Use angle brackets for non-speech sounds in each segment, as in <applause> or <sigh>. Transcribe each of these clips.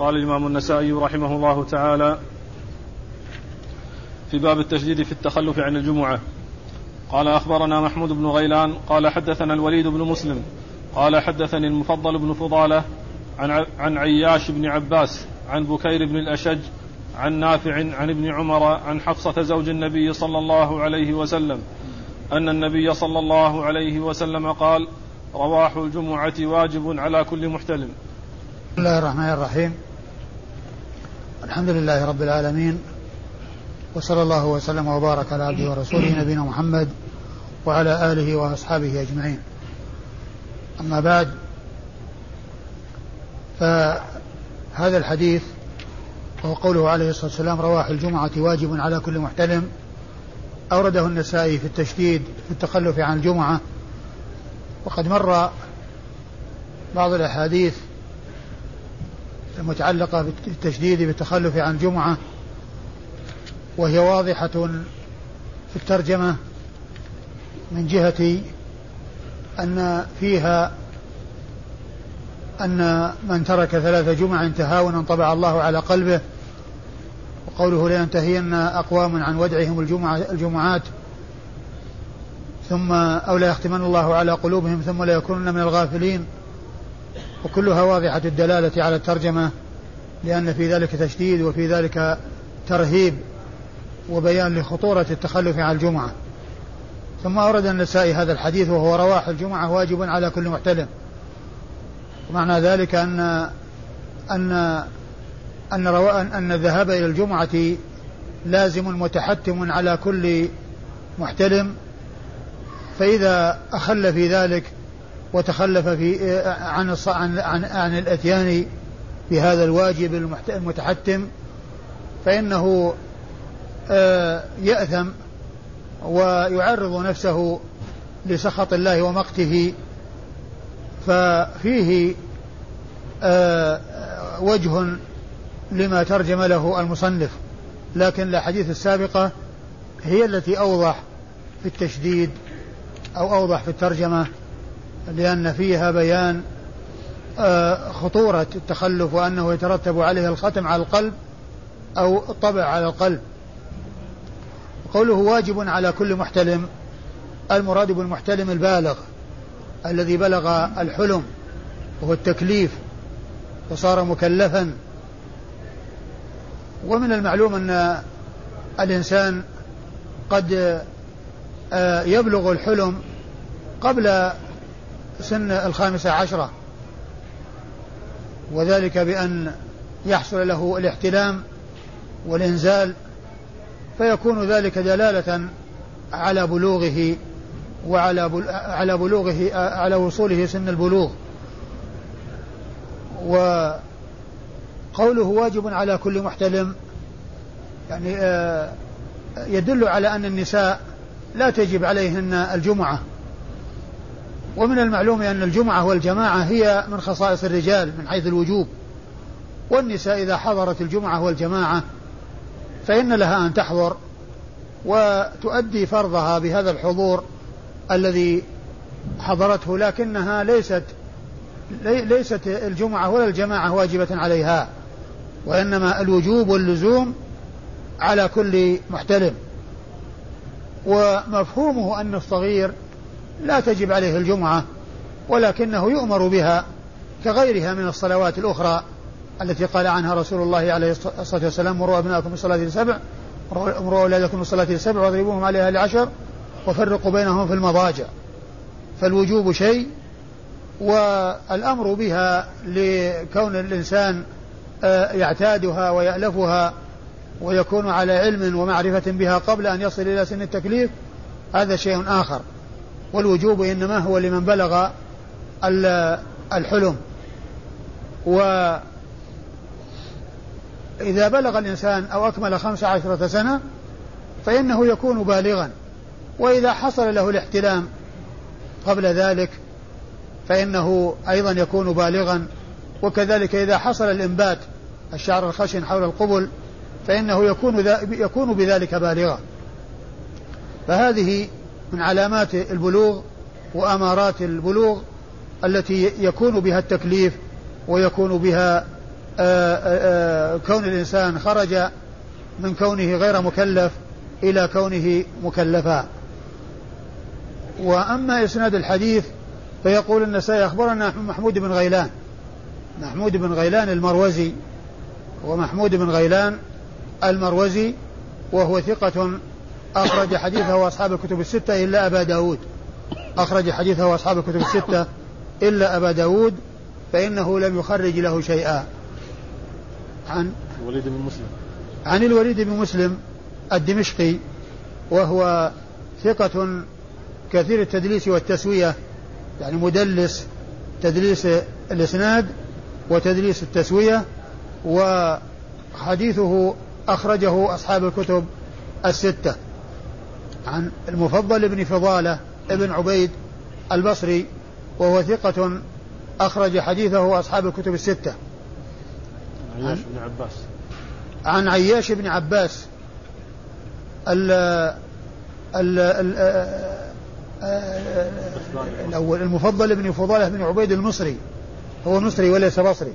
قال الإمام النسائي رحمه الله تعالى في باب التشديد في التخلف عن الجمعة. قال أخبرنا محمود بن غيلان قال حدثنا الوليد بن مسلم قال حدثني المفضل بن فضالة عن عن عياش بن عباس عن بكير بن الأشج عن نافع عن ابن عمر عن حفصة زوج النبي صلى الله عليه وسلم أن النبي صلى الله عليه وسلم قال رواح الجمعة واجب على كل محتلم. بسم الله الرحمن الرحيم. الحمد لله رب العالمين وصلى الله وسلم وبارك على عبده ورسوله نبينا محمد وعلى آله وأصحابه أجمعين. أما بعد فهذا الحديث وهو قوله عليه الصلاة والسلام رواح الجمعة واجب على كل محتلم أورده النسائي في التشديد في التخلف عن الجمعة وقد مر بعض الأحاديث المتعلقة بالتشديد بالتخلف عن الجمعة وهي واضحة في الترجمة من جهة أن فيها أن من ترك ثلاث جمع تهاونا طبع الله على قلبه وقوله لينتهين أقوام عن ودعهم الجمعة الجمعات ثم أو لا يختمن الله على قلوبهم ثم لا يكونن من الغافلين. وكلها واضحة الدلالة على الترجمة لأن في ذلك تشديد وفي ذلك ترهيب وبيان لخطورة التخلف عن الجمعة. ثم أورد النسائي هذا الحديث وهو رواح الجمعة واجب على كل محتلم. ومعنى ذلك أن أن أن أن الذهاب إلى الجمعة لازم متحتم على كل محتلم. فإذا أخل في ذلك وتخلف في عن عن عن, عن الأتيان بهذا الواجب المتحتم فإنه آه، يأثم ويعرض نفسه لسخط الله ومقته ففيه آه، وجه لما ترجم له المصنف لكن الأحاديث السابقة هي التي أوضح في التشديد أو أوضح في الترجمة لأن فيها بيان آه، خطورة التخلف وأنه يترتب عليه الختم على القلب أو الطبع على القلب. قوله واجب على كل محتلم المراد بالمحتلم البالغ الذي بلغ الحلم وهو التكليف وصار مكلفا. ومن المعلوم أن الإنسان قد آه، يبلغ الحلم قبل سن الخامسة عشرة. وذلك بأن يحصل له الاحتلام والإنزال فيكون ذلك دلالة على بلوغه وعلى على بلوغه على وصوله سن البلوغ. وقوله واجب على كل محتلم يعني آه، يدل على أن النساء لا تجب عليهن الجمعة. ومن المعلوم أن الجمعة والجماعة هي من خصائص الرجال من حيث الوجوب. والنساء إذا حضرت الجمعة والجماعة فإن لها أن تحضر وتؤدي فرضها بهذا الحضور الذي حضرته لكنها ليست ليست الجمعة ولا الجماعة واجبة عليها وإنما الوجوب واللزوم على كل محتلم ومفهومه أن الصغير لا تجب عليه الجمعة ولكنه يؤمر بها كغيرها من الصلوات الأخرى التي قال عنها رسول الله عليه الصلاة والسلام مروا أبناءكم بالصلاة سبع مروا أولادكم بالصلاة سبع واضربوهم عليها لعشر وفرقوا بينهم في المضاجع. فالوجوب شيء والأمر بها لكون الإنسان آه، يعتادها ويألفها ويكون على علم ومعرفة بها قبل أن يصل إلى سن التكليف هذا شيء آخر. والوجوب إنما هو لمن بلغ الحلم. وإذا بلغ الإنسان أو أكمل خمس عشرة سنة فإنه يكون بالغا. وإذا حصل له الاحتلام قبل ذلك فإنه أيضا يكون بالغا. وكذلك إذا حصل الإنبات الشعر الخشن حول القبل فإنه يكون يكون بذلك بالغا. فهذه من علامات البلوغ وأمارات البلوغ التي يكون بها التكليف ويكون بها آه، آه، كون الإنسان خرج من كونه غير مكلف إلى كونه مكلفا. وأما إسناد الحديث فيقول النسائي أخبرنا محمود بن غيلان محمود بن غيلان المروزي ومحمود بن غيلان المروزي وهو ثقة أخرج حديثه أصحاب الكتب الستة إلا أبا داود. أخرج حديثه أصحاب الكتب الستة إلا أبا داود فإنه لم يخرج له شيئا. عن الوليد بن مسلم. عن الوليد بن مسلم الدمشقي وهو ثقة كثير التدليس والتسوية يعني مدلس تدليس الإسناد وتدليس التسوية وحديثه أخرجه أصحاب الكتب الستة. عن المفضل بن فضالة ابن عبيد البصري وهو ثقة أخرج حديثه أصحاب الكتب الستة. عياش بن عباس. عن عياش بن عباس ال ال ال الأول المفضل بن فضالة بن عبيد المصري. هو مصري وليس بصري.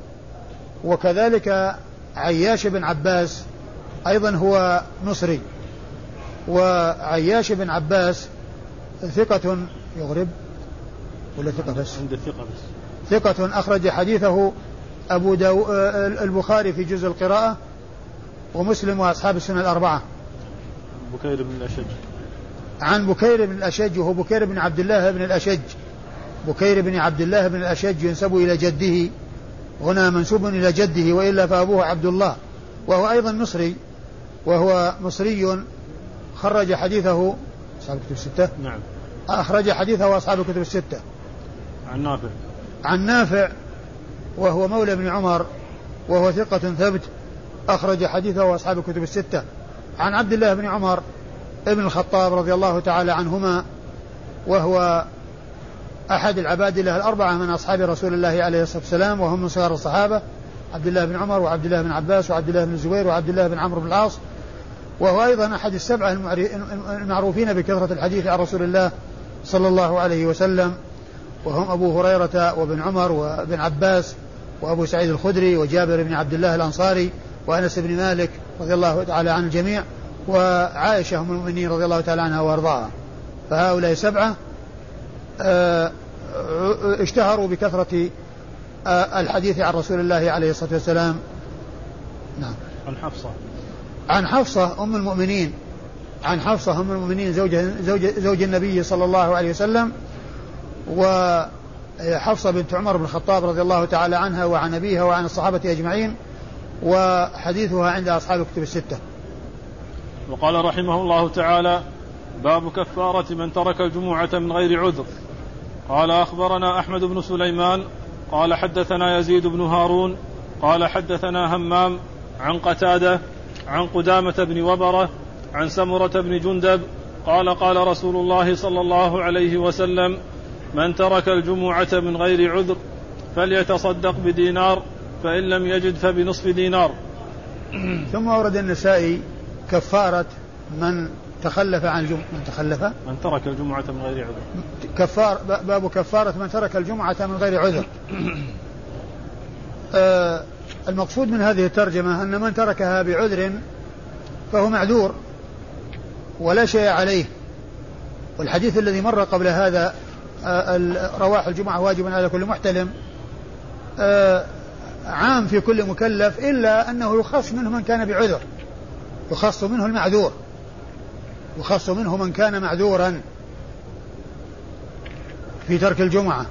وكذلك عياش بن عباس أيضا هو مصري. وعياش بن عباس ثقة يغرب ولا ثقة بس؟ عند الثقة بس. ثقة أخرج حديثه أبو داو البخاري في جزء القراءة ومسلم وأصحاب السنة الأربعة. بكير بن الأشج. عن بكير بن الأشج وهو بكير بن عبد الله بن الأشج. بكير بن عبد الله بن الأشج ينسب إلى جده هنا منسوب إلى جده وإلا فأبوه عبد الله وهو أيضا مصري وهو مصري خرج حديثه أصحاب الكتب الستة. نعم. أخرج حديثه أصحاب الكتب الستة. عن نافع. عن نافع وهو مولى ابن عمر وهو ثقة ثبت أخرج حديثه أصحاب الكتب الستة. عن عبد الله بن عمر ابن الخطاب رضي الله تعالى عنهما وهو أحد العبادلة الأربعة من أصحاب رسول الله عليه الصلاة والسلام وهم من صغار الصحابة عبد الله بن عمر وعبد الله بن عباس وعبد الله بن الزبير وعبد الله بن عمرو بن العاص وهو أيضا أحد السبعة المعروفين بكثرة الحديث عن رسول الله صلى الله عليه وسلم وهم أبو هريرة وابن عمر وابن عباس وأبو سعيد الخدري وجابر بن عبد الله الأنصاري وأنس بن مالك رضي الله تعالى عن الجميع وعائشة أم المؤمنين رضي الله تعالى عنها وأرضاها. فهؤلاء سبعة آه، اشتهروا بكثرة آه، الحديث عن رسول الله عليه الصلاة والسلام. نعم. عن حفصة. عن حفصة أم المؤمنين عن حفصة أم المؤمنين زوج زوج زوج النبي صلى الله عليه وسلم وحفصة بنت عمر بن الخطاب رضي الله تعالى عنها وعن أبيها وعن الصحابة أجمعين وحديثها عند أصحاب الكتب الستة. وقال رحمه الله تعالى باب كفارة من ترك الجمعة من غير عذر. قال أخبرنا أحمد بن سليمان قال حدثنا يزيد بن هارون قال حدثنا همام عن قتادة عن قدامة بن وبرة عن سمرة بن جندب قال قال رسول الله صلى الله عليه وسلم من ترك الجمعة من غير عذر فليتصدق بدينار فإن لم يجد فبنصف دينار. <clears throat> ثم ورد النسائي كفارة من تخلف عن الجمعة من تخلف؟ من ترك الجمعة من غير عذر. كفار باب كفارة من ترك الجمعة من غير عذر. <clears throat> آه المقصود من هذه الترجمة أن من تركها بعذر فهو معذور ولا شيء عليه. والحديث الذي مر قبل هذا آه رواح الجمعة واجب على كل محتلم آه عام في كل مكلف إلا أنه يخص منه من كان بعذر. يخص منه المعذور. يخص منه من كان معذورا في ترك الجمعة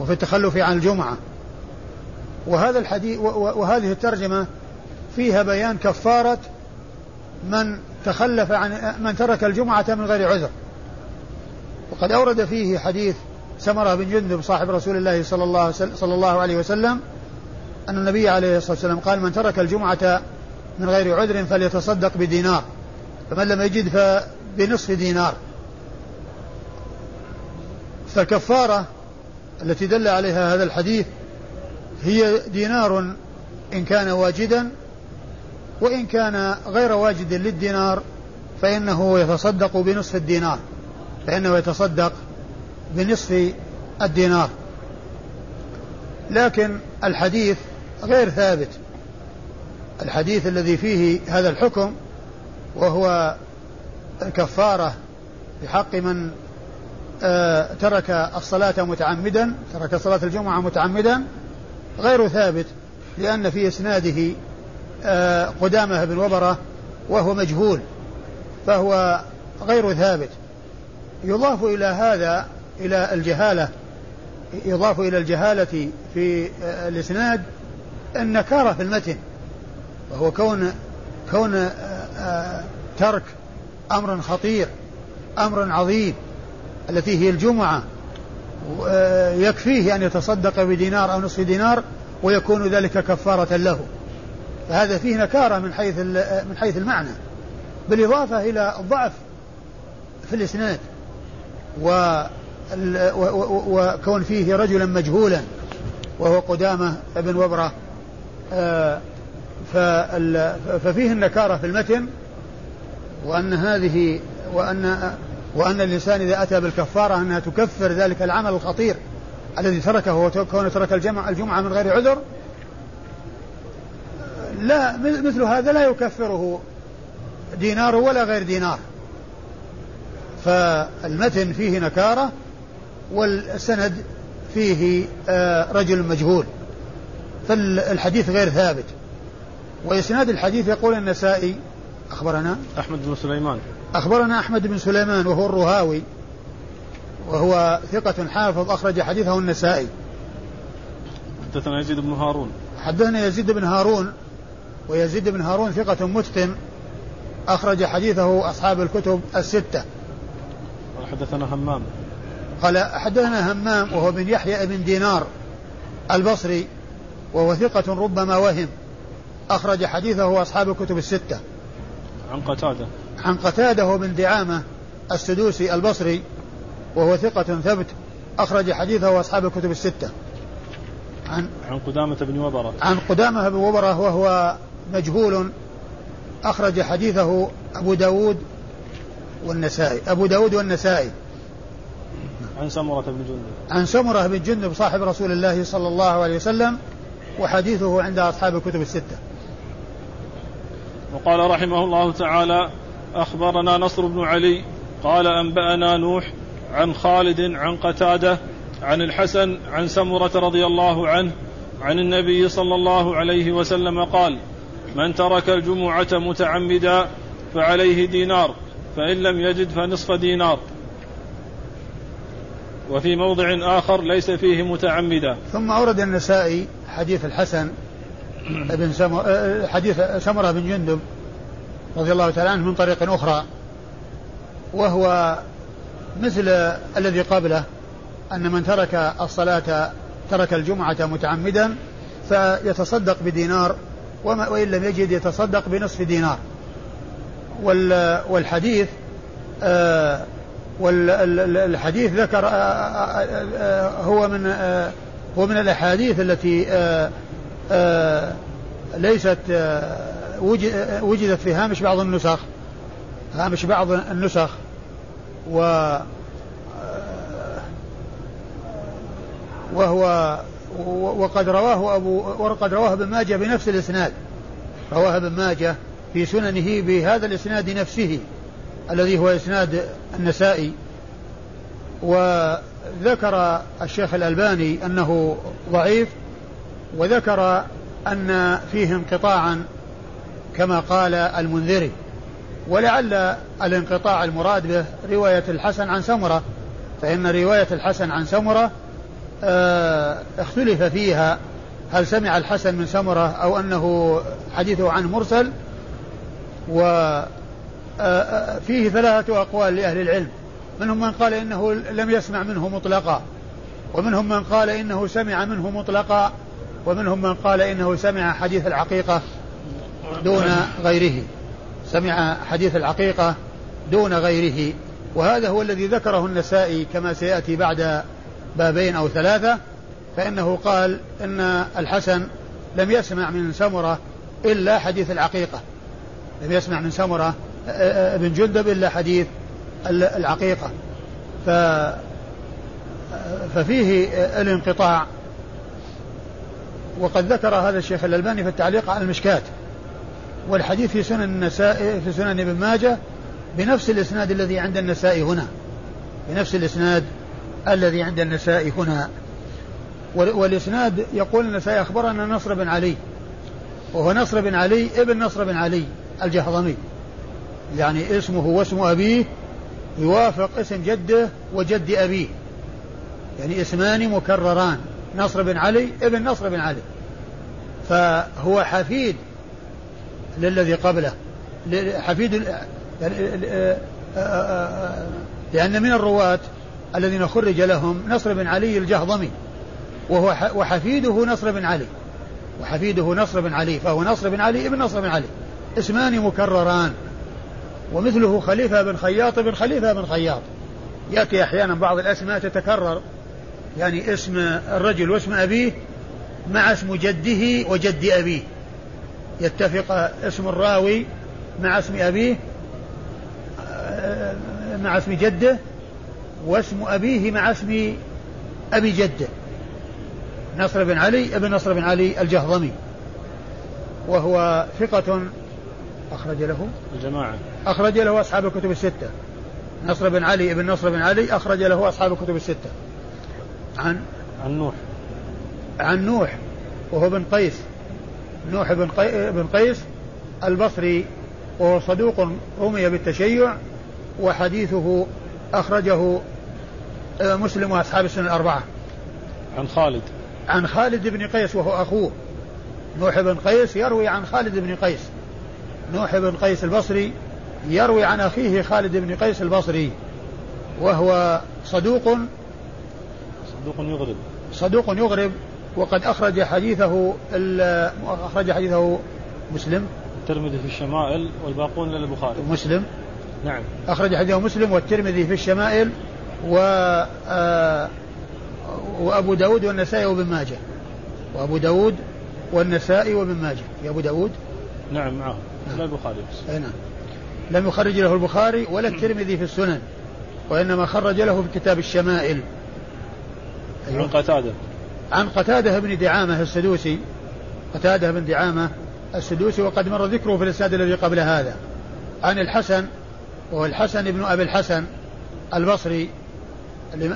وفي التخلف عن الجمعة. وهذا الحديث وهذه الترجمة فيها بيان كفارة من تخلف عن من ترك الجمعة من غير عذر. وقد أورد فيه حديث سمرة بن جندب صاحب رسول الله صلى الله صلى الله عليه وسلم أن النبي عليه الصلاة والسلام قال من ترك الجمعة من غير عذر فليتصدق بدينار فمن لم يجد فبنصف دينار. فالكفارة التي دل عليها هذا الحديث هي دينار إن كان واجدا وإن كان غير واجد للدينار فإنه يتصدق بنصف الدينار فإنه يتصدق بنصف الدينار. لكن الحديث غير ثابت. الحديث الذي فيه هذا الحكم وهو الكفارة بحق من آه، ترك الصلاة متعمدا ترك صلاة الجمعة متعمدا غير ثابت لأن في إسناده آه، قدامة بن وبرة وهو مجهول فهو غير ثابت. يضاف إلى هذا إلى الجهالة يضاف إلى الجهالة في آه، الإسناد النكارة في المتن وهو كون كون ترك أمر خطير أمر عظيم التي هي الجمعة يكفيه أن يتصدق بدينار أو نصف دينار ويكون ذلك كفارة له. فهذا فيه نكارة من حيث من حيث المعنى. بالإضافة إلى الضعف في الإسناد و وكون فيه رجلا مجهولا وهو قدامة بن وبرة آه، ففيه النكارة في المتن وأن هذه وأن وأن الإنسان إذا أتى بالكفارة أنها تكفر ذلك العمل الخطير الذي تركه وكونه ترك الجمعة, الجمعة من غير عذر لا مثل هذا لا يكفره دينار ولا غير دينار. فالمتن فيه نكارة والسند فيه آه، رجل مجهول. فالحديث غير ثابت. وإسناد الحديث يقول النسائي أخبرنا؟ أحمد بن سليمان. أخبرنا أحمد بن سليمان وهو الرهاوي وهو ثقة حافظ أخرج حديثه النسائي. حدثنا يزيد بن هارون. حدثنا يزيد بن هارون ويزيد بن هارون ثقة متقن أخرج حديثه أصحاب الكتب الستة. حدثنا همام. قال حدثنا همام وهو بن يحيى بن دينار البصري وهو ثقة ربما وهم أخرج حديثه أصحاب الكتب الستة. عن قتادة. عن قتادة بن دعامة السدوسي البصري وهو ثقة ثبت أخرج حديثه أصحاب الكتب الستة. عن عن قدامة بن وبرة. عن قدامة بن وبرة وهو مجهول أخرج حديثه أبو داود والنسائي أبو داود والنسائي. عن سمرة بن جندب. عن سمرة بن جندب صاحب رسول الله صلى الله عليه وسلم وحديثه عند أصحاب الكتب الستة. وقال رحمه الله تعالى أخبرنا نصر بن علي قال أنبأنا نوح عن خالد عن قتادة عن الحسن عن سمرة رضي الله عنه عن النبي صلى الله عليه وسلم قال من ترك الجمعة متعمدا فعليه دينار فإن لم يجد فنصف دينار. وفي موضع آخر ليس فيه متعمدا. ثم أورد النسائي حديث الحسن بن آه، حديث سمرة بن جندب رضي الله تعالى عنه من طريق أخرى وهو مثل الذي قبله أن من ترك الصلاة ترك الجمعة متعمدا فيتصدق بدينار وإن لم يجد يتصدق بنصف دينار. والحديث آه، والحديث ذكر آه، هو من هو من الأحاديث التي ليست وجدت في هامش بعض النسخ هامش بعض النسخ و وهو وقد رواه أبو وقد رواه ابن ماجه بنفس الإسناد. رواه ابن ماجه في سننه بهذا الإسناد نفسه الذي هو إسناد النسائي. وذكر الشيخ الألباني أنه ضعيف وذكر أن فيه انقطاعا كما قال المنذري. ولعل الانقطاع المراد به رواية الحسن عن سمرة. فإن رواية الحسن عن سمرة آه اختلف فيها هل سمع الحسن من سمرة أو أنه حديثه عن مرسل. وفيه آه ثلاثة أقوال لأهل العلم. منهم من قال إنه لم يسمع منه مطلقا. ومنهم من قال إنه سمع منه مطلقا. ومنهم من قال إنه سمع حديث العقيقة. دون غيره. سمع حديث العقيقة دون غيره. وهذا هو الذي ذكره النسائي كما سيأتي بعد بابين أو ثلاثة فإنه قال إن الحسن لم يسمع من سمرة إلا حديث العقيقة. لم يسمع من سمرة ابن جندب إلا حديث العقيقة. ف ففيه الانقطاع. وقد ذكر هذا الشيخ الألباني في التعليق على المشكات. والحديث في سنن النسائي في سنن ابن ماجه بنفس الإسناد الذي عند النسائي هنا. بنفس الإسناد الذي عند النسائي هنا. والإسناد يقول النسائي أخبرنا نصر بن علي. وهو نصر بن علي ابن نصر بن علي الجهضمي. يعني اسمه واسم أبيه يوافق اسم جده وجد أبيه. يعني اسمان مكرران. نصر بن علي ابن نصر بن علي. فهو حفيد للذي قبله. حفيد يعني لأن من الرواة الذين خرج لهم نصر بن علي الجهضمي وهو وحفيده نصر بن علي. وحفيده نصر بن علي فهو نصر بن علي ابن نصر بن علي. اسمان مكرران. ومثله خليفة بن خياط بن خليفة بن خياط. يأتي أحيانا بعض الأسماء تتكرر. يعني اسم الرجل واسم أبيه مع اسم جده وجد أبيه. يتفق اسم الراوي مع اسم أبيه مع اسم جده واسم أبيه مع اسم أبي جده. نصر بن علي ابن نصر بن علي الجهضمي. وهو ثقة أخرج له. الجماعة. أخرج له أصحاب الكتب الستة. نصر بن علي ابن نصر بن علي أخرج له أصحاب الكتب الستة. عن؟ عن نوح. عن نوح وهو بن قيس. نوح بن, قي... بن قيس البصري وهو صدوق رمي بالتشيع وحديثه أخرجه آه، مسلم وأصحاب السنة الأربعة. عن خالد. عن خالد بن قيس وهو أخوه. نوح بن قيس يروي عن خالد بن قيس. نوح بن قيس البصري يروي عن أخيه خالد بن قيس البصري وهو صدوق. صدوق يغرب. صدوق يغرب. وقد أخرج حديثه أخرج حديثه مسلم. الترمذي في الشمائل والباقون للبخاري مسلم. نعم. أخرج حديثه مسلم والترمذي في الشمائل و آه وأبو داود والنسائي وابن ماجه. وأبو داود والنسائي وابن ماجه. في أبو داود؟ نعم معه. نعم. لا البخاري بس. أي نعم. لم يخرج له البخاري ولا الترمذي في السنن وإنما خرج له في كتاب الشمائل. أيوة. عن قتادة. عن قتادة بن دعامة السدوسي. قتادة بن دعامة السدوسي وقد مر ذكره في الإسناد الذي قبل هذا. عن الحسن وهو الحسن بن أبي الحسن البصري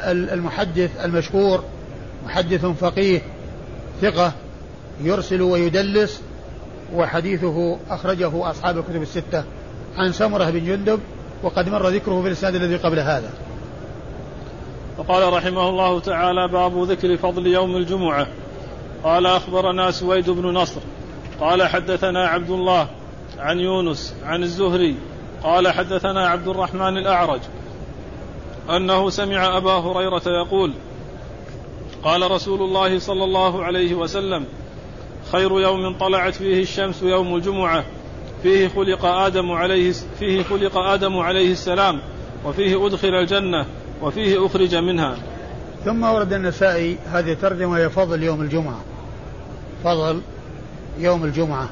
المحدث المشهور محدث فقيه ثقة يرسل ويدلس وحديثه أخرجه أصحاب الكتب الستة عن سمرة بن جندب وقد مر ذكره في الإسناد الذي قبل هذا. وقال رحمه الله تعالى باب ذكر فضل يوم الجمعة. قال أخبرنا سويد بن نصر. قال حدثنا عبد الله عن يونس عن الزهري. قال حدثنا عبد الرحمن الأعرج أنه سمع أبا هريرة يقول قال رسول الله صلى الله عليه وسلم خير يوم طلعت فيه الشمس يوم الجمعة. فيه خلق آدم عليه فيه خلق آدم عليه السلام وفيه أدخل الجنة. وفيه أخرج منها. ثم ورد النسائي هذه الترجمة هي فضل يوم الجمعة. فضل يوم الجمعة.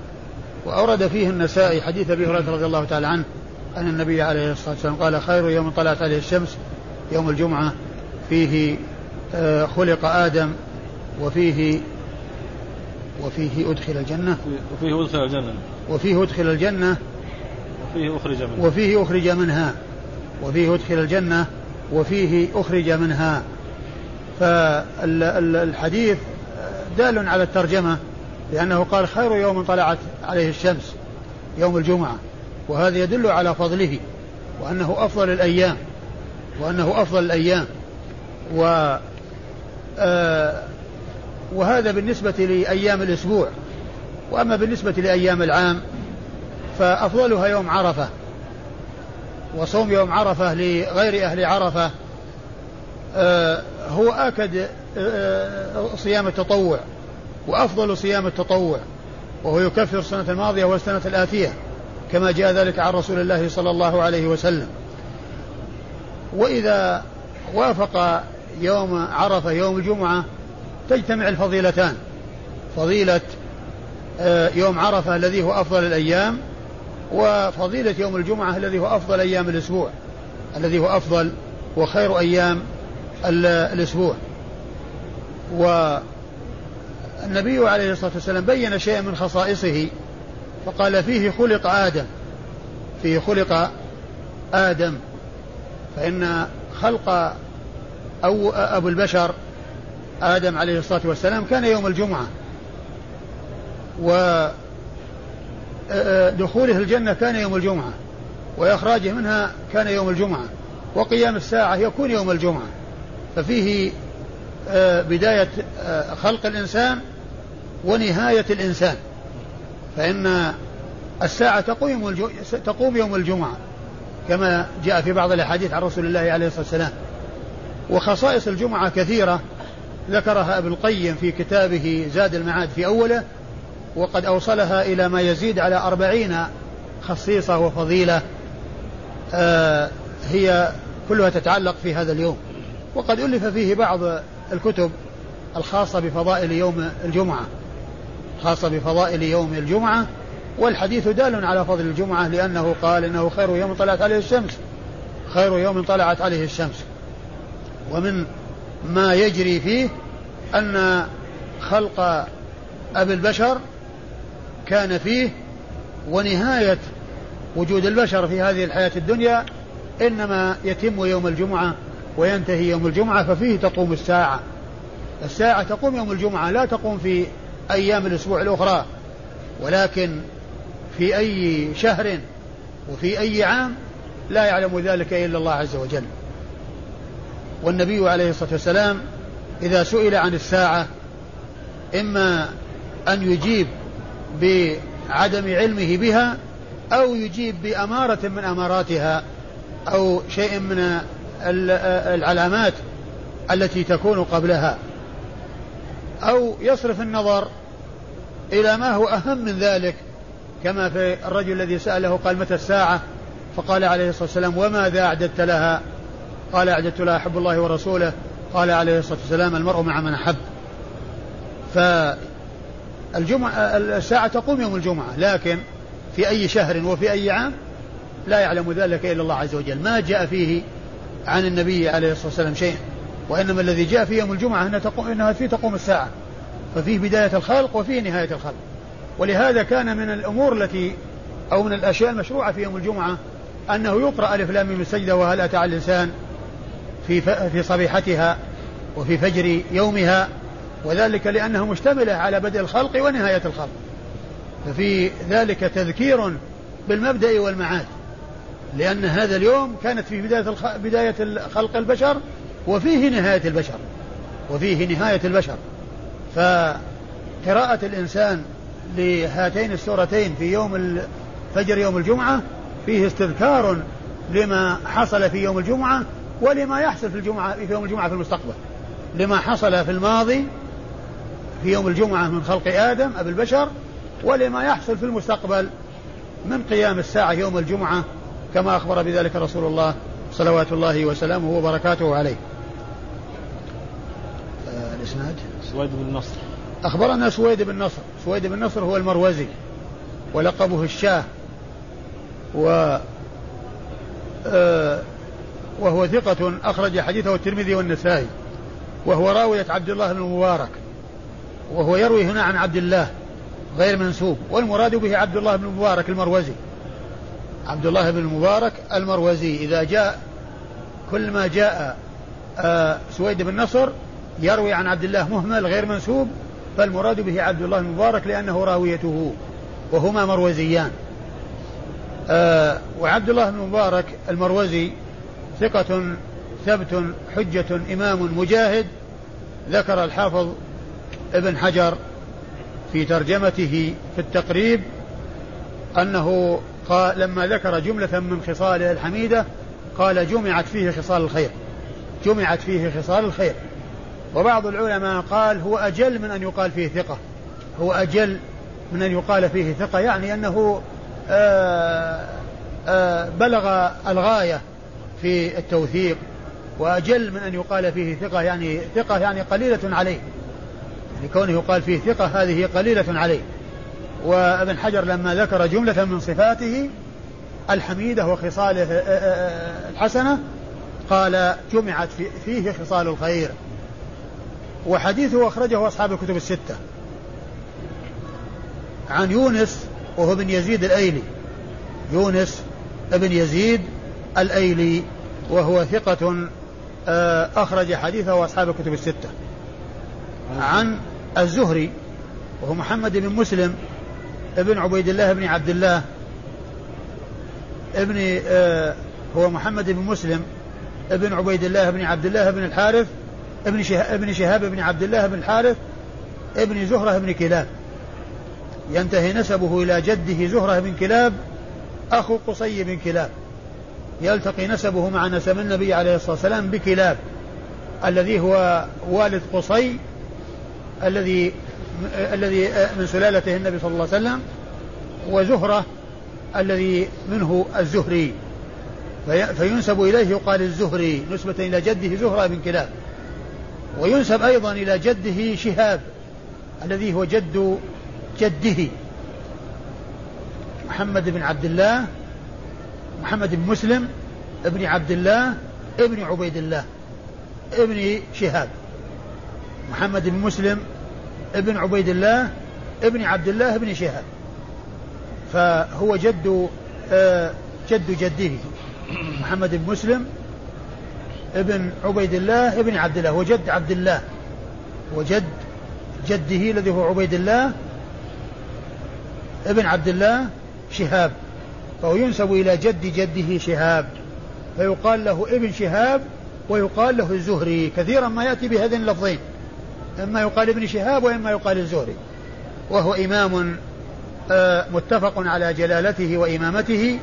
وأورد فيه النسائي حديث أبي هريرة رضي الله تعالى عنه أن النبي عليه الصلاة والسلام قال خير يوم طلعت عليه الشمس يوم الجمعة. فيه آه، خلق آدم وفيه وفيه أدخل الجنة. وفيه أدخل الجنة. وفيه أدخل الجنة. وفيه أخرج منها. وفيه أخرج منها. وفيه أدخل الجنة. وفيه أخرج منها. فالحديث دال على الترجمة لأنه قال خير يوم طلعت عليه الشمس يوم الجمعة وهذا يدل على فضله وأنه أفضل الأيام وأنه أفضل الأيام. و آه وهذا بالنسبة لأيام الأسبوع. وأما بالنسبة لأيام العام فأفضلها يوم عرفة. وصوم يوم عرفة لغير أهل عرفة آه هو آكد آه صيام التطوع وأفضل صيام التطوع وهو يكفر السنة الماضية والسنة الآتية كما جاء ذلك عن رسول الله صلى الله عليه وسلم. وإذا وافق يوم عرفة يوم الجمعة تجتمع الفضيلتان فضيلة آه، يوم عرفة الذي هو أفضل الأيام وفضيلة يوم الجمعة الذي هو أفضل أيام الأسبوع الذي هو أفضل وخير أيام الأسبوع. والنبي عليه الصلاة والسلام بين شيئا من خصائصه فقال فيه خلق آدم فيه خلق آدم. فإن خلق أو أبو البشر آدم عليه الصلاة والسلام كان يوم الجمعة. ودخوله الجنة كان يوم الجمعة وإخراجه منها كان يوم الجمعة وقيام الساعة يكون يوم الجمعة. ففيه آه، بداية آه، خلق الإنسان ونهاية الإنسان. فإن الساعة تقوم تقوم يوم الجمعة كما جاء في بعض الأحاديث عن رسول الله عليه الصلاة والسلام. وخصائص الجمعة كثيرة ذكرها ابن القيم في كتابه زاد المعاد في أوله وقد أوصلها إلى ما يزيد على أربعين خصيصة وفضيلة آه هي كلها تتعلق في هذا اليوم. وقد ألف فيه بعض الكتب الخاصة بفضائل يوم الجمعة خاصة بفضائل يوم الجمعة والحديث دال على فضل الجمعة لأنه قال إنه خير يوم طلعت عليه الشمس خير يوم طلعت عليه الشمس. ومن ما يجري فيه أن خلق أبي البشر كان فيه ونهاية وجود البشر في هذه الحياة الدنيا إنما يتم يوم الجمعة وينتهي يوم الجمعة ففيه تقوم الساعة. الساعة تقوم يوم الجمعة لا تقوم في أيام الأسبوع الأخرى ولكن في أي شهر وفي أي عام لا يعلم ذلك إلا الله عز وجل. والنبي عليه الصلاة والسلام إذا سئل عن الساعة إما أن يجيب بعدم علمه بها أو يجيب بأمارة من أماراتها أو شيء من العلامات التي تكون قبلها. أو يصرف النظر إلى ما هو أهم من ذلك كما في الرجل الذي سأله قال متى الساعة؟ فقال عليه الصلاة والسلام وماذا أعددت لها؟ قال أعددت لها حب الله ورسوله. قال عليه الصلاة والسلام المرء مع من أحب. فالجمعة الساعة تقوم يوم الجمعة لكن في أي شهر وفي أي عام لا يعلم ذلك إلا الله عز وجل. ما جاء فيه عن النبي عليه الصلاة والسلام شيء وإنما الذي جاء في يوم الجمعة أنها, تقوم إنها فيه تقوم الساعة ففيه بداية الخلق وفيه نهاية الخلق. ولهذا كان من الأمور التي أو من الأشياء المشروعة في يوم الجمعة أنه يقرأ ألف لام من السجدة وهل أتى على الإنسان في في صبيحتها وفي فجر يومها وذلك لأنه مشتملة على بدء الخلق ونهاية الخلق. ففي ذلك تذكير بالمبدأ والمعاد لأن هذا اليوم كانت في بداية بداية خلق البشر وفيه نهاية البشر وفيه نهاية البشر. فقراءة الإنسان لهاتين السورتين في يوم فجر يوم الجمعة فيه استذكار لما حصل في يوم الجمعة ولما يحصل في الجمعة في يوم الجمعة في المستقبل. لما حصل في الماضي في يوم الجمعة من خلق آدم أبي البشر ولما يحصل في المستقبل من قيام الساعة يوم الجمعة كما أخبر بذلك رسول الله صلوات الله وسلامه وبركاته عليه. آه، الإسناد؟ سويد بن نصر. أخبرنا سويد بن نصر. سويد بن نصر هو المروزي ولقبه الشاه و آه وهو ثقة أخرج حديثه الترمذي والنسائي وهو راوية عبد الله بن المبارك. وهو يروي هنا عن عبد الله غير منسوب والمراد به عبد الله بن المبارك المروزي. عبد الله بن المبارك المروزي إذا جاء كل ما جاء آه سويد بن نصر يروي عن عبد الله مهمل غير منسوب فالمراد به عبد الله المبارك لأنه راويته وهما مروزيان. آه وعبد الله بن المبارك المروزي ثقة ثبت حجة إمام مجاهد ذكر الحافظ ابن حجر في ترجمته في التقريب أنه قال لما ذكر جملة من خصاله الحميدة قال جمعت فيه خصال الخير. جمعت فيه خصال الخير. وبعض العلماء قال هو أجل من أن يقال فيه ثقة. هو أجل من أن يقال فيه ثقة يعني أنه آآ آه، آآ آه، بلغ الغاية في التوثيق. وأجل من أن يقال فيه ثقة يعني ثقة يعني قليلة عليه. يعني كونه يقال فيه ثقة هذه قليلة عليه. وابن حجر لما ذكر جملة من صفاته الحميدة وخصاله آه، الحسنة قال جمعت فيه خصال الخير. وحديثه أخرجه أصحاب الكتب الستة. عن يونس وهو بن يزيد الأيلي. يونس بن يزيد الأيلي وهو ثقة آه، أخرج حديثه أصحاب الكتب الستة. عن الزهري وهو محمد بن مسلم ابن عبيد الله بن عبد الله ابن آه هو محمد بن مسلم ابن عبيد الله بن عبد الله بن الحارث ابن شهاب, ابن شهاب بن عبد الله بن الحارث ابن زهرة بن كلاب. ينتهي نسبه إلى جده زهرة بن كلاب أخو قصي بن كلاب. يلتقي نسبه مع نسب النبي عليه الصلاة والسلام بكلاب الذي هو والد قصي الذي الذي من سلالته النبي صلى الله عليه وسلم وزهرة الذي منه الزهري. فينسب إليه يقال الزهري نسبة إلى جده زهرة بن كلاب. وينسب أيضا إلى جده شهاب الذي هو جد جده. محمد بن عبد الله محمد بن مسلم ابن عبد الله ابن عبيد الله ابن شهاب. محمد بن مسلم ابن عبيد الله ابن عبد الله ابن شهاب. فهو جد آه، جد جده محمد بن مسلم ابن عبيد الله ابن عبد الله وجد عبد الله. وجد جده الذي هو عبيد الله ابن عبد الله شهاب. فهو ينسب إلى جد جده شهاب. فيقال له ابن شهاب ويقال له الزهري. كثيرا ما يأتي بهذين اللفظين. إما يقال ابن شهاب وإما يقال الزهري. وهو إمام آه، متفق على جلالته وإمامته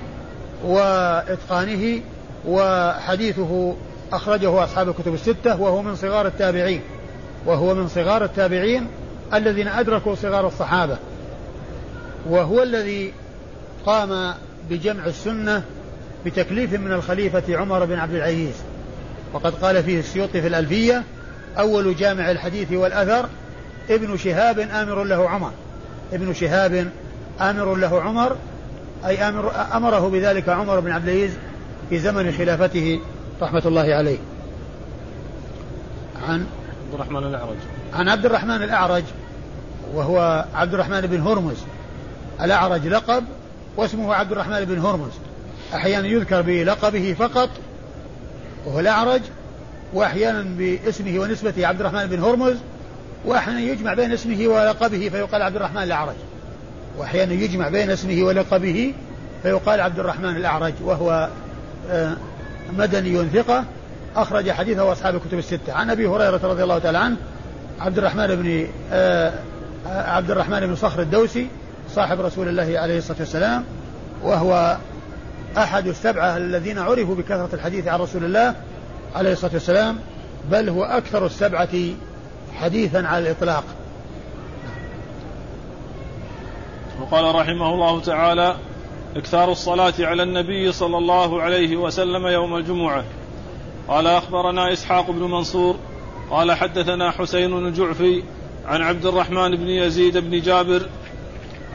وإتقانه وحديثه أخرجه أصحاب الكتب الستة وهو من صغار التابعين. وهو من صغار التابعين الذين أدركوا صغار الصحابة. وهو الذي قام بجمع السنة بتكليف من الخليفة عمر بن عبد العزيز. وقد قال فيه السيوطي في الألفية أول جامع الحديث والأثر ابن شهاب آمر له عمر. ابن شهاب آمر له عمر أي آمر أمره بذلك عمر بن عبد العزيز في زمن خلافته رحمة الله عليه. عن عبد الرحمن الأعرج. عن عبد الرحمن الأعرج وهو عبد الرحمن بن هرمز. الأعرج لقب واسمه عبد الرحمن بن هرمز. أحيانا يذكر بلقبه فقط وهو الأعرج. وأحيانا باسمه ونسبته عبد الرحمن بن هرمز وأحيانا يجمع بين اسمه ولقبه فيقال عبد الرحمن الأعرج. وأحيانا يجمع بين اسمه ولقبه فيقال عبد الرحمن الأعرج وهو آه، مدني ثقة أخرج حديثه أصحاب الكتب الستة. عن أبي هريرة رضي الله تعالى عنه عبد الرحمن بن آه، عبد الرحمن بن صخر الدوسي صاحب رسول الله عليه الصلاة والسلام وهو أحد السبعة الذين عرفوا بكثرة الحديث عن رسول الله عليه الصلاة والسلام بل هو أكثر السبعة حديثا على الإطلاق. وقال رحمه الله تعالى إكثار الصلاة على النبي صلى الله عليه وسلم يوم الجمعة. قال أخبرنا إسحاق بن منصور قال حدثنا حسين الجعفي عن عبد الرحمن بن يزيد بن جابر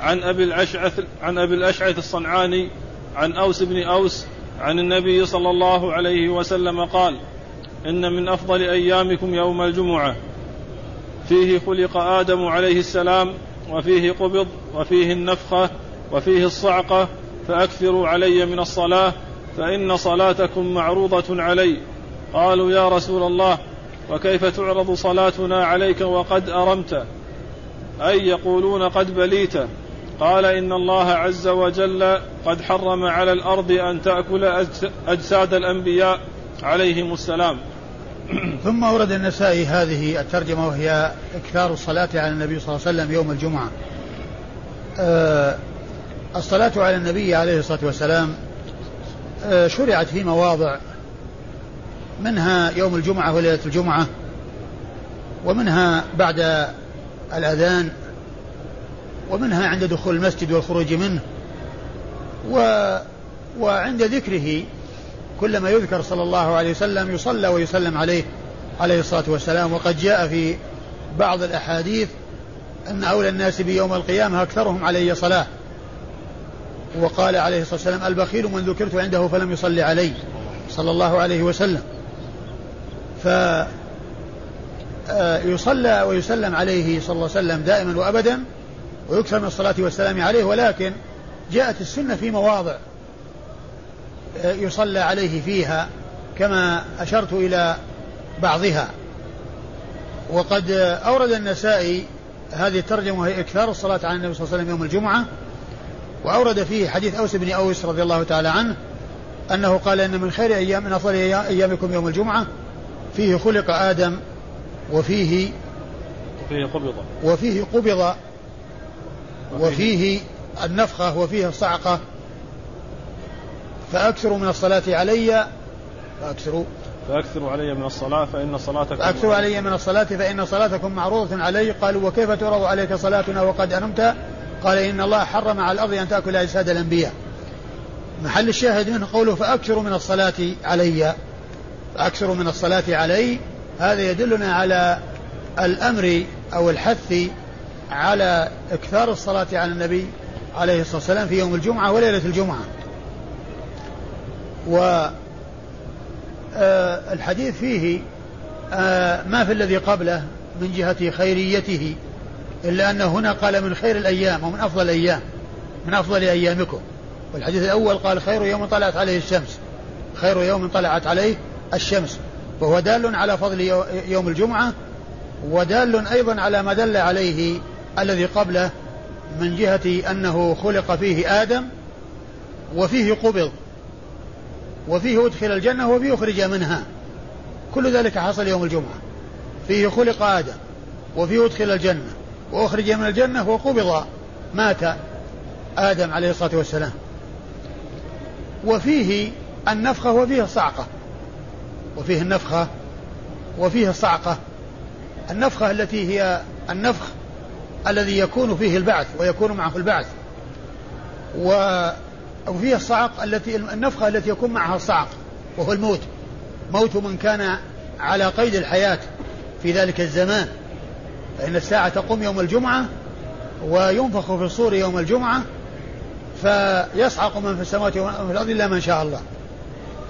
عن أبي الأشعث عن أبي الأشعث الصنعاني عن أوس بن أوس عن النبي صلى الله عليه وسلم قال إن من أفضل أيامكم يوم الجمعة. فيه خلق آدم عليه السلام وفيه قبض وفيه النفخة وفيه الصعقة فأكثروا علي من الصلاة فإن صلاتكم معروضة علي. قالوا يا رسول الله وكيف تعرض صلاتنا عليك وقد أرمت؟ أي يقولون قد بليت. قال إن الله عز وجل قد حرم على الأرض أن تأكل أجساد الأنبياء عليهم السلام. <clears throat> ثم ورد النسائي هذه الترجمة وهي إكثار الصلاة على النبي صلى الله عليه وسلم يوم الجمعة. أه الصلاة على النبي عليه الصلاة والسلام أه شرعت في مواضع منها يوم الجمعة وليلة الجمعة ومنها بعد الأذان ومنها عند دخول المسجد والخروج منه. و وعند ذكره كلما يذكر صلى الله عليه وسلم يصلى ويسلم عليه عليه الصلاة والسلام. وقد جاء في بعض الأحاديث أن أولى الناس بيوم القيامة أكثرهم علي صلاة. وقال عليه الصلاة والسلام البخيل من ذكرت عنده فلم يصلي علي صلى الله عليه وسلم. ف آه، ويسلم عليه صلى الله عليه وسلم دائما وابدا. ويكثر من الصلاة والسلام عليه ولكن جاءت السنة في مواضع يصلى عليه فيها كما أشرت إلى بعضها. وقد أورد النسائي هذه الترجمة وهي إكثار الصلاة على النبي صلى الله عليه وسلم يوم الجمعة وأورد فيه حديث أوس بن أوس رضي الله تعالى عنه أنه قال إن من خير أيام من أفضل أيامكم يوم الجمعة فيه خلق آدم وفيه وفيه قبض. وفيه قبض وفيه النفخة وفيه الصعقة. فأكثروا من الصلاة علي فأكثروا. فأكثروا علي من الصلاة فإن صلاتكم فأكثروا علي من الصلاة فإن صلاتكم معروضة علي. قالوا وكيف تعرض عليك صلاتنا وقد أنمت؟ قال إن الله حرم على الأرض أن تأكل أجساد الأنبياء. محل الشاهد منه قوله فأكثروا من الصلاة علي. فأكثروا من الصلاة علي. هذا يدلنا على الأمر أو الحث على إكثار الصلاة على النبي عليه الصلاة والسلام في يوم الجمعة وليلة الجمعة. و آه، فيه آه، ما في الذي قبله من جهة خيريته إلا أنه هنا قال من خير الأيام ومن أفضل الأيام من أفضل أيامكم. والحديث الأول قال خير يوم طلعت عليه الشمس خير يوم طلعت عليه الشمس. وهو دال على فضل يوم الجمعة ودال أيضا على ما دل عليه الذي قبله من جهة أنه خلق فيه آدم وفيه قبض وفيه أدخل الجنة وفيه أخرج منها. كل ذلك حصل يوم الجمعة. فيه خلق آدم وفيه أدخل الجنة وأخرج من الجنة وقبض مات آدم عليه الصلاة والسلام. وفيه النفخة وفيه الصعقة. وفيه النفخة وفيه الصعقة. النفخة التي هي النفخ الذي يكون فيه البعث ويكون معه البعث. وفيه الصعق التي النفخة التي يكون معها الصعق وهو الموت. موت من كان على قيد الحياة في ذلك الزمان. فإن الساعة تقوم يوم الجمعة وينفخ في الصور يوم الجمعة فيصعق من في السماوات ومن في الأرض إلا من شاء الله.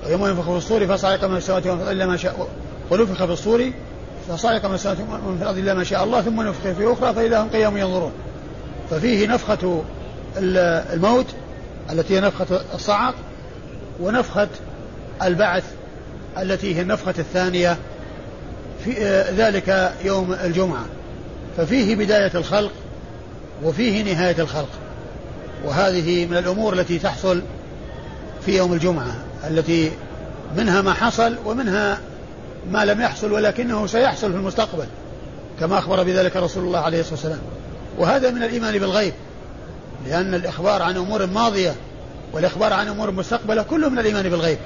ويوم ينفخ في الصور فصعق من في السماوات ومن في الأرض إلا من شاء ونفخ في الصور فصعق من في الأرض إلا ما شاء الله ثم نفخ في أخرى فإذا هم قيام ينظرون. ففيه نفخة الموت التي هي نفخة الصعق ونفخة البعث التي هي النفخة الثانية في ذلك يوم الجمعة. ففيه بداية الخلق وفيه نهاية الخلق. وهذه من الأمور التي تحصل في يوم الجمعة التي منها ما حصل ومنها ما لم يحصل ولكنه سيحصل في المستقبل كما أخبر بذلك رسول الله عليه الصلاة والسلام. وهذا من الإيمان بالغيب لأن الإخبار عن أمور ماضية والإخبار عن أمور مستقبلة كله من الإيمان بالغيب.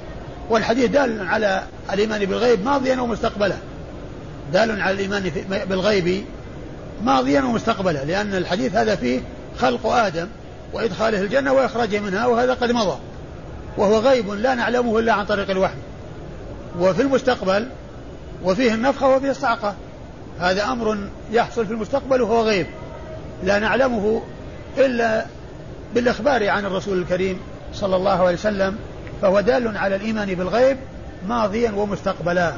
والحديث دال على الإيمان بالغيب ماضيا ومستقبلا. دال على الإيمان بالغيب ماضيا ومستقبلا لأن الحديث هذا فيه خلق آدم وإدخاله الجنة وإخراجه منها وهذا قد مضى. وهو غيب لا نعلمه إلا عن طريق الوحي. وفي المستقبل وفيه النفخة وفيه الصعقة. هذا أمر يحصل في المستقبل وهو غيب. لا نعلمه إلا بالإخبار عن الرسول الكريم صلى الله عليه وسلم فهو دال على الإيمان بالغيب ماضيا ومستقبلا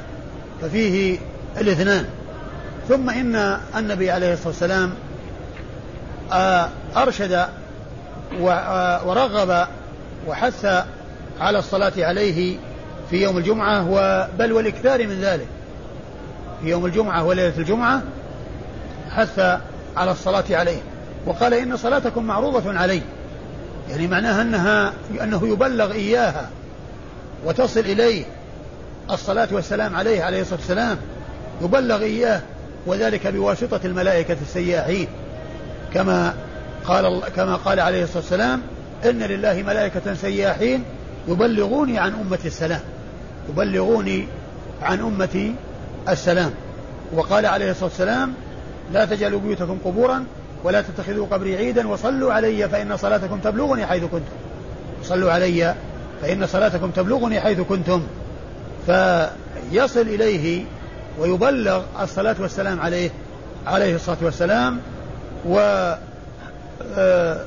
ففيه الاثنان. ثم إن النبي عليه الصلاة والسلام آه، أرشد آه، ورغب وحث على الصلاة عليه في يوم الجمعة بل والإكثار من ذلك. في يوم الجمعة وليلة الجمعة حث على الصلاة عليه. وقال إن صلاتكم معروضة علي يعني معناها أنها أنه يبلغ إياها وتصل إليه الصلاة والسلام عليه عليه الصلاة والسلام. يبلغ إياه وذلك بواسطة الملائكة السياحين. كما قال كما قال عليه الصلاة والسلام إن لله ملائكة سياحين يبلغوني عن أمة السلام. يبلغوني عن أمتي السلام. وقال عليه الصلاة والسلام لا تجعلوا بيوتكم قبورا ولا تتخذوا قبري عيدا وصلوا علي فإن صلاتكم تبلغني حيث كنتم. صلوا علي فإن صلاتكم تبلغني حيث كنتم. فيصل إليه ويبلغ الصلاة والسلام عليه عليه الصلاة والسلام و آه،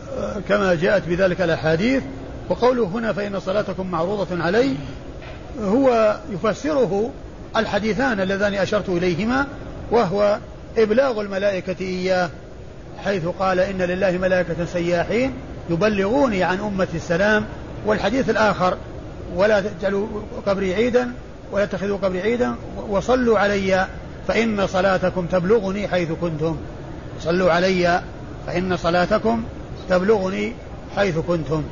كما جاءت بذلك الأحاديث وقوله هنا فإن صلاتكم معروضة علي هو يفسره الحديثان اللذان أشرت إليهما وهو إبلاغ الملائكة إياه حيث قال إن لله ملائكة سياحين يبلغوني عن أمة السلام والحديث الآخر ولا تجعلوا قبري عيدا ولا تتخذوا قبري عيدا وصلوا علي فإن صلاتكم تبلغني حيث كنتم. صلوا علي فإن صلاتكم تبلغني حيث كنتم.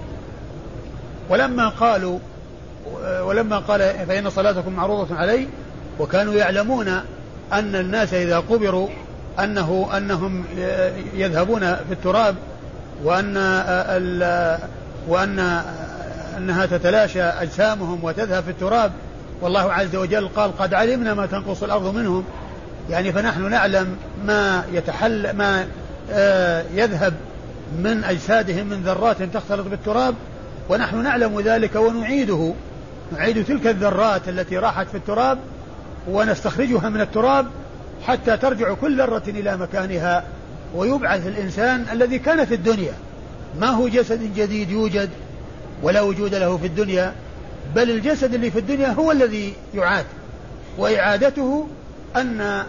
ولما قالوا ولما قال فإن صلاتكم معروضة علي وكانوا يعلمون أن الناس إذا قبروا أنه أنهم يذهبون في التراب وأن وأن أنها تتلاشى أجسامهم وتذهب في التراب والله عز وجل قال قد علمنا ما تنقص الأرض منهم. يعني فنحن نعلم ما يتحل ما آه، يذهب من أجسادهم من ذرات تختلط بالتراب ونحن نعلم ذلك ونعيده. نعيد تلك الذرات التي راحت في التراب ونستخرجها من التراب حتى ترجع كل ذرة إلى مكانها ويبعث الإنسان الذي كان في الدنيا. ما هو جسد جديد يوجد ولا وجود له في الدنيا بل الجسد اللي في الدنيا هو الذي يعاد. وإعادته أن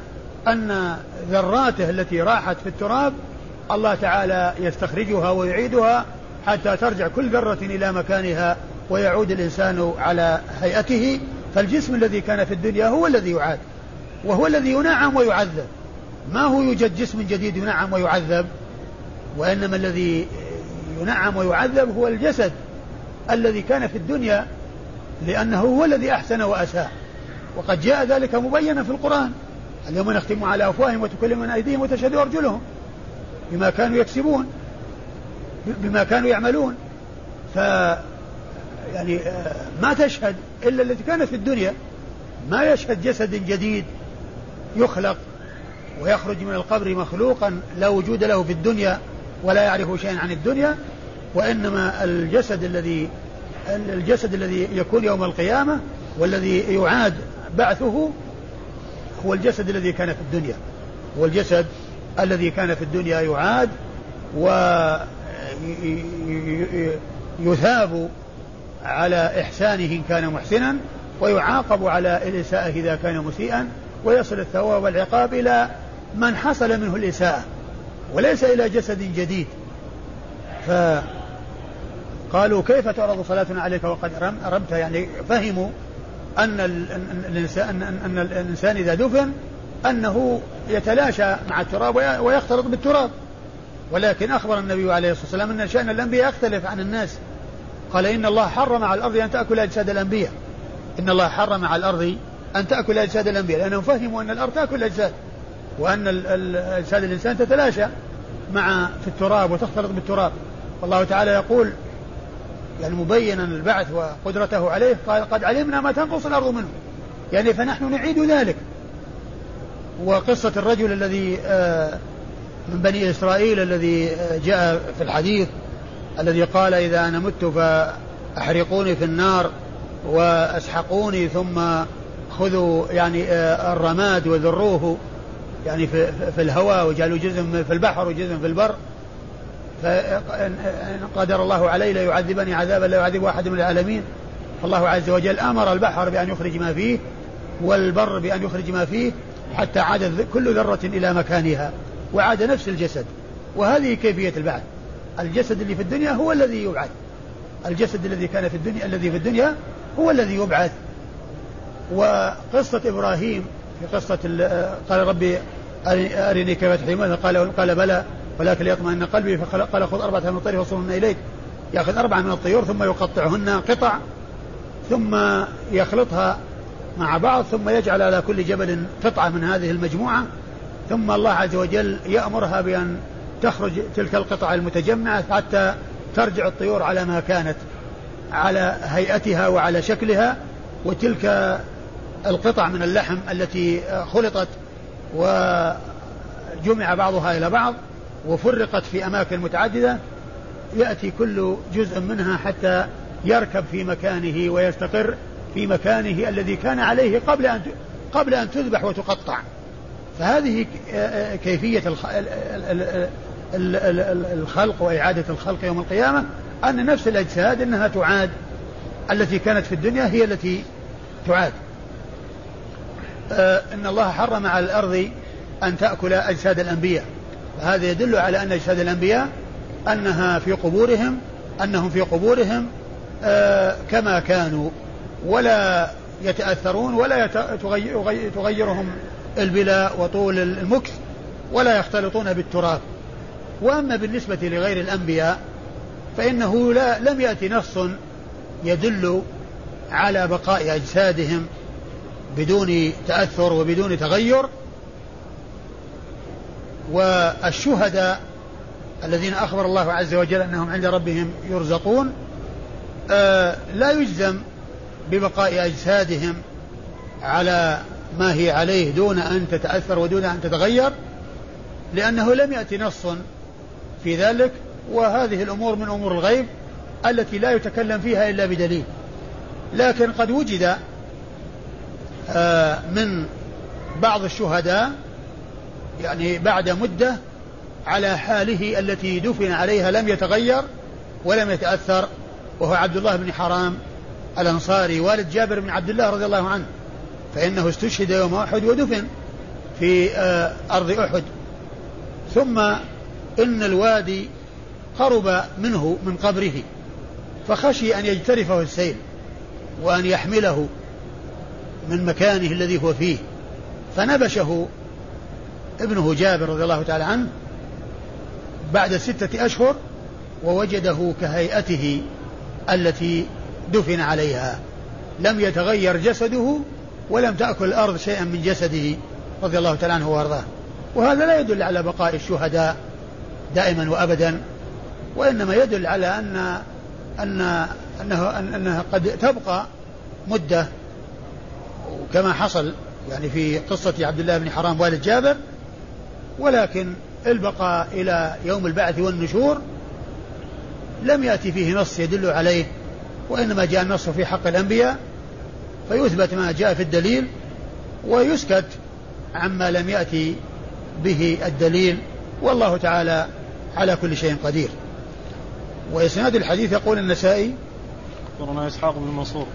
أن ذراته التي راحت في التراب الله تعالى يستخرجها ويعيدها حتى ترجع كل ذرة إلى مكانها ويعود الإنسان على هيئته. فالجسم الذي كان في الدنيا هو الذي يعاد وهو الذي ينعم ويعذب. ما هو يوجد جسم جديد ينعم ويعذب؟ وإنما الذي ينعم ويعذب هو الجسد الذي كان في الدنيا لأنه هو الذي أحسن وأساء. وقد جاء ذلك مبينا في القرآن. اليوم نختم على أفواههم وتكلمنا أيديهم وتشهد أرجلهم بما كانوا يكسبون بما كانوا يعملون. ف يعني آه، ما تشهد إلا التي كانت في الدنيا. ما يشهد جسد جديد يخلق ويخرج من القبر مخلوقا لا وجود له في الدنيا ولا يعرف شيئا عن الدنيا وإنما الجسد الذي الجسد الذي يكون يوم القيامة والذي يعاد بعثه هو الجسد الذي كان في الدنيا. هو الجسد الذي كان في الدنيا يعاد ويثاب على إحسانه إن كان محسنا ويعاقب على الإساءة إذا كان مسيئا ويصل الثواب والعقاب إلى من حصل منه الإساءة وليس إلى جسد جديد. فقالوا كيف تعرض صلاتنا عليك وقد أرمت يعني فهموا أن الإنسان أن الإنسان إذا دفن أنه يتلاشى مع التراب ويختلط بالتراب. ولكن أخبر النبي عليه الصلاة والسلام أن شأن الأنبياء يختلف عن الناس. قال إن الله حرم على الأرض أن تأكل أجساد الأنبياء. إن الله حرم على الأرض أن تأكل أجساد الأنبياء لأنهم فهموا أن الأرض تأكل الأجساد وأن أجساد الإنسان تتلاشى مع في التراب وتختلط بالتراب. والله تعالى يقول يعني مبينا البعث وقدرته عليه قال قد علمنا ما تنقص الأرض منه. يعني فنحن نعيد ذلك. وقصة الرجل الذي آه، من بني إسرائيل الذي آه، جاء في الحديث الذي قال إذا أنا مت فأحرقوني في النار وأسحقوني ثم خذوا يعني آه، الرماد وذروه يعني في, الهواء وجعلوا جزء في البحر وجزء في البر فإن قدر الله علي ليعذبني عذابا لا يعذب أحد من العالمين. فالله عز وجل أمر البحر بأن يخرج ما فيه والبر بأن يخرج ما فيه حتى عادت كل ذرة إلى مكانها وعاد نفس الجسد. وهذه كيفية البعث الجسد اللي في الدنيا هو الذي يبعث. الجسد الذي كان في الدنيا الذي في الدنيا هو الذي يبعث. وقصة إبراهيم في قصة قال ربي أرني كيف تحيي قال قال بلى ولكن ليطمئن قلبي فقال خذ أربعة من الطير فصلهن إليك. يأخذ أربعة من الطيور ثم يقطعهن قطع ثم يخلطها مع بعض ثم يجعل على كل جبل قطعة من هذه المجموعة ثم الله عز وجل يأمرها بأن تخرج تلك القطع المتجمعة حتى ترجع الطيور على ما كانت على هيئتها وعلى شكلها وتلك القطع من اللحم التي خلطت وجمع بعضها إلى بعض وفرقت في أماكن متعددة. يأتي كل جزء منها حتى يركب في مكانه ويستقر في مكانه الذي كان عليه قبل أن قبل أن تذبح وتقطع. فهذه كيفية الخلق وإعادة الخلق يوم القيامة أن نفس الأجساد أنها تعاد. التي كانت في الدنيا هي التي تعاد. إن الله حرم على الأرض أن تأكل أجساد الأنبياء. فهذا يدل على أن أجساد الأنبياء أنها في قبورهم أنهم في قبورهم آه كما كانوا. ولا يتأثرون ولا تغيرهم البلاء وطول المكث ولا يختلطون بالتراب. وأما بالنسبة لغير الأنبياء فإنه لا لم يأتي نص يدل على بقاء أجسادهم بدون تأثر وبدون تغير. والشهداء الذين أخبر الله عز وجل أنهم عند ربهم يرزقون آه لا يجزم ببقاء أجسادهم على ما هي عليه دون أن تتأثر ودون أن تتغير لأنه لم يأتي نص في ذلك وهذه الأمور من أمور الغيب التي لا يتكلم فيها إلا بدليل. لكن قد وجد آه، من بعض الشهداء يعني بعد مدة على حاله التي دفن عليها لم يتغير ولم يتأثر وهو عبد الله بن حرام الأنصاري والد جابر بن عبد الله رضي الله عنه. فإنه استشهد يوم أحد ودفن في آه، أرض أحد. ثم إن الوادي قرب منه من قبره فخشي أن يجترفه السيل وأن يحمله من مكانه الذي هو فيه. فنبشه ابنه جابر رضي الله تعالى عنه بعد ستة أشهر ووجده كهيئته التي دفن عليها. لم يتغير جسده ولم تأكل الأرض شيئا من جسده رضي الله تعالى عنه وأرضاه. وهذا لا يدل على بقاء الشهداء دائما وأبدا وإنما يدل على أن أن أنه أنها قد تبقى مدة كما حصل يعني في قصة عبد الله بن حرام والد جابر ولكن البقاء إلى يوم البعث والنشور لم يأتي فيه نص يدل عليه وإنما جاء النص في حق الأنبياء فيثبت ما جاء في الدليل ويسكت عما لم يأتي به الدليل والله تعالى على كل شيء قدير. وإسناد الحديث يقول النسائي أخبرنا إسحاق بن منصور.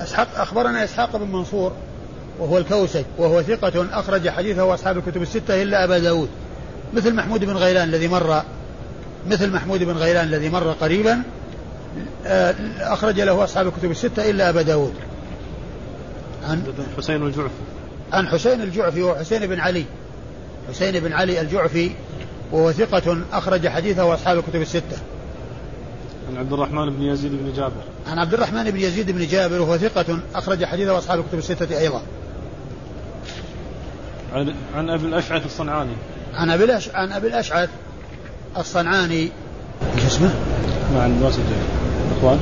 إسحاق أخبرنا إسحاق بن منصور وهو الكوسج وهو ثقة أخرج حديثه أصحاب الكتب الستة إلا أبا داود. مثل محمود بن غيلان الذي مر مثل محمود بن غيلان الذي مر قريبا آه، أخرج له أصحاب الكتب الستة إلا أبا داود. عن حسين الجعفي. عن حسين الجعفي وحسين بن علي. حسين بن علي الجعفي وهو ثقة أخرج حديثه أصحاب الكتب الستة. عن عبد الرحمن بن يزيد بن جابر. عن عبد الرحمن بن يزيد بن جابر وهو ثقة أخرج حديثه أصحاب الكتب الستة أيضا. عن, عن أبي الأشعث الصنعاني. عن أبي عن أبي الأشعث الصنعاني. إيش اسمه؟ ما عند واسع إخوان.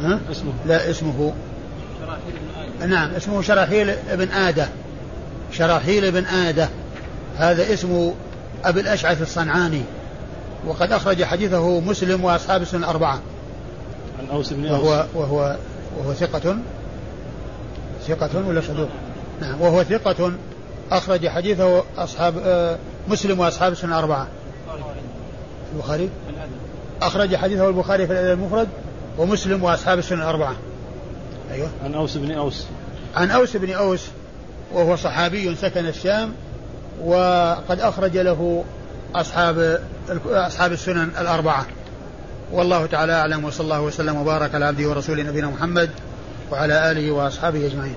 ها؟ اسمه. لا اسمه. شراحيل بن آدة نعم اسمه شراحيل بن آدة شراحيل بن آدة. هذا اسم أبي الأشعث الصنعاني. وقد أخرج حديثه مسلم وأصحاب السنة الأربعة. عن أوس بن أوس. وهو وهو وهو ثقة. ثقة ولا صدوق؟ نعم وهو ثقة. أخرج حديثه أصحاب آه مسلم وأصحاب السنة الأربعة. البخاري؟ أخرج حديثه البخاري في الأدب المفرد ومسلم وأصحاب السنة الأربعة. أيوه. عن أوس بن أوس. عن أوس بن أوس. وهو صحابي سكن الشام وقد أخرج له أصحاب أصحاب السنن الأربعة. والله تعالى أعلم وصلى الله وسلم وبارك على عبده ورسوله نبينا محمد وعلى آله وأصحابه أجمعين.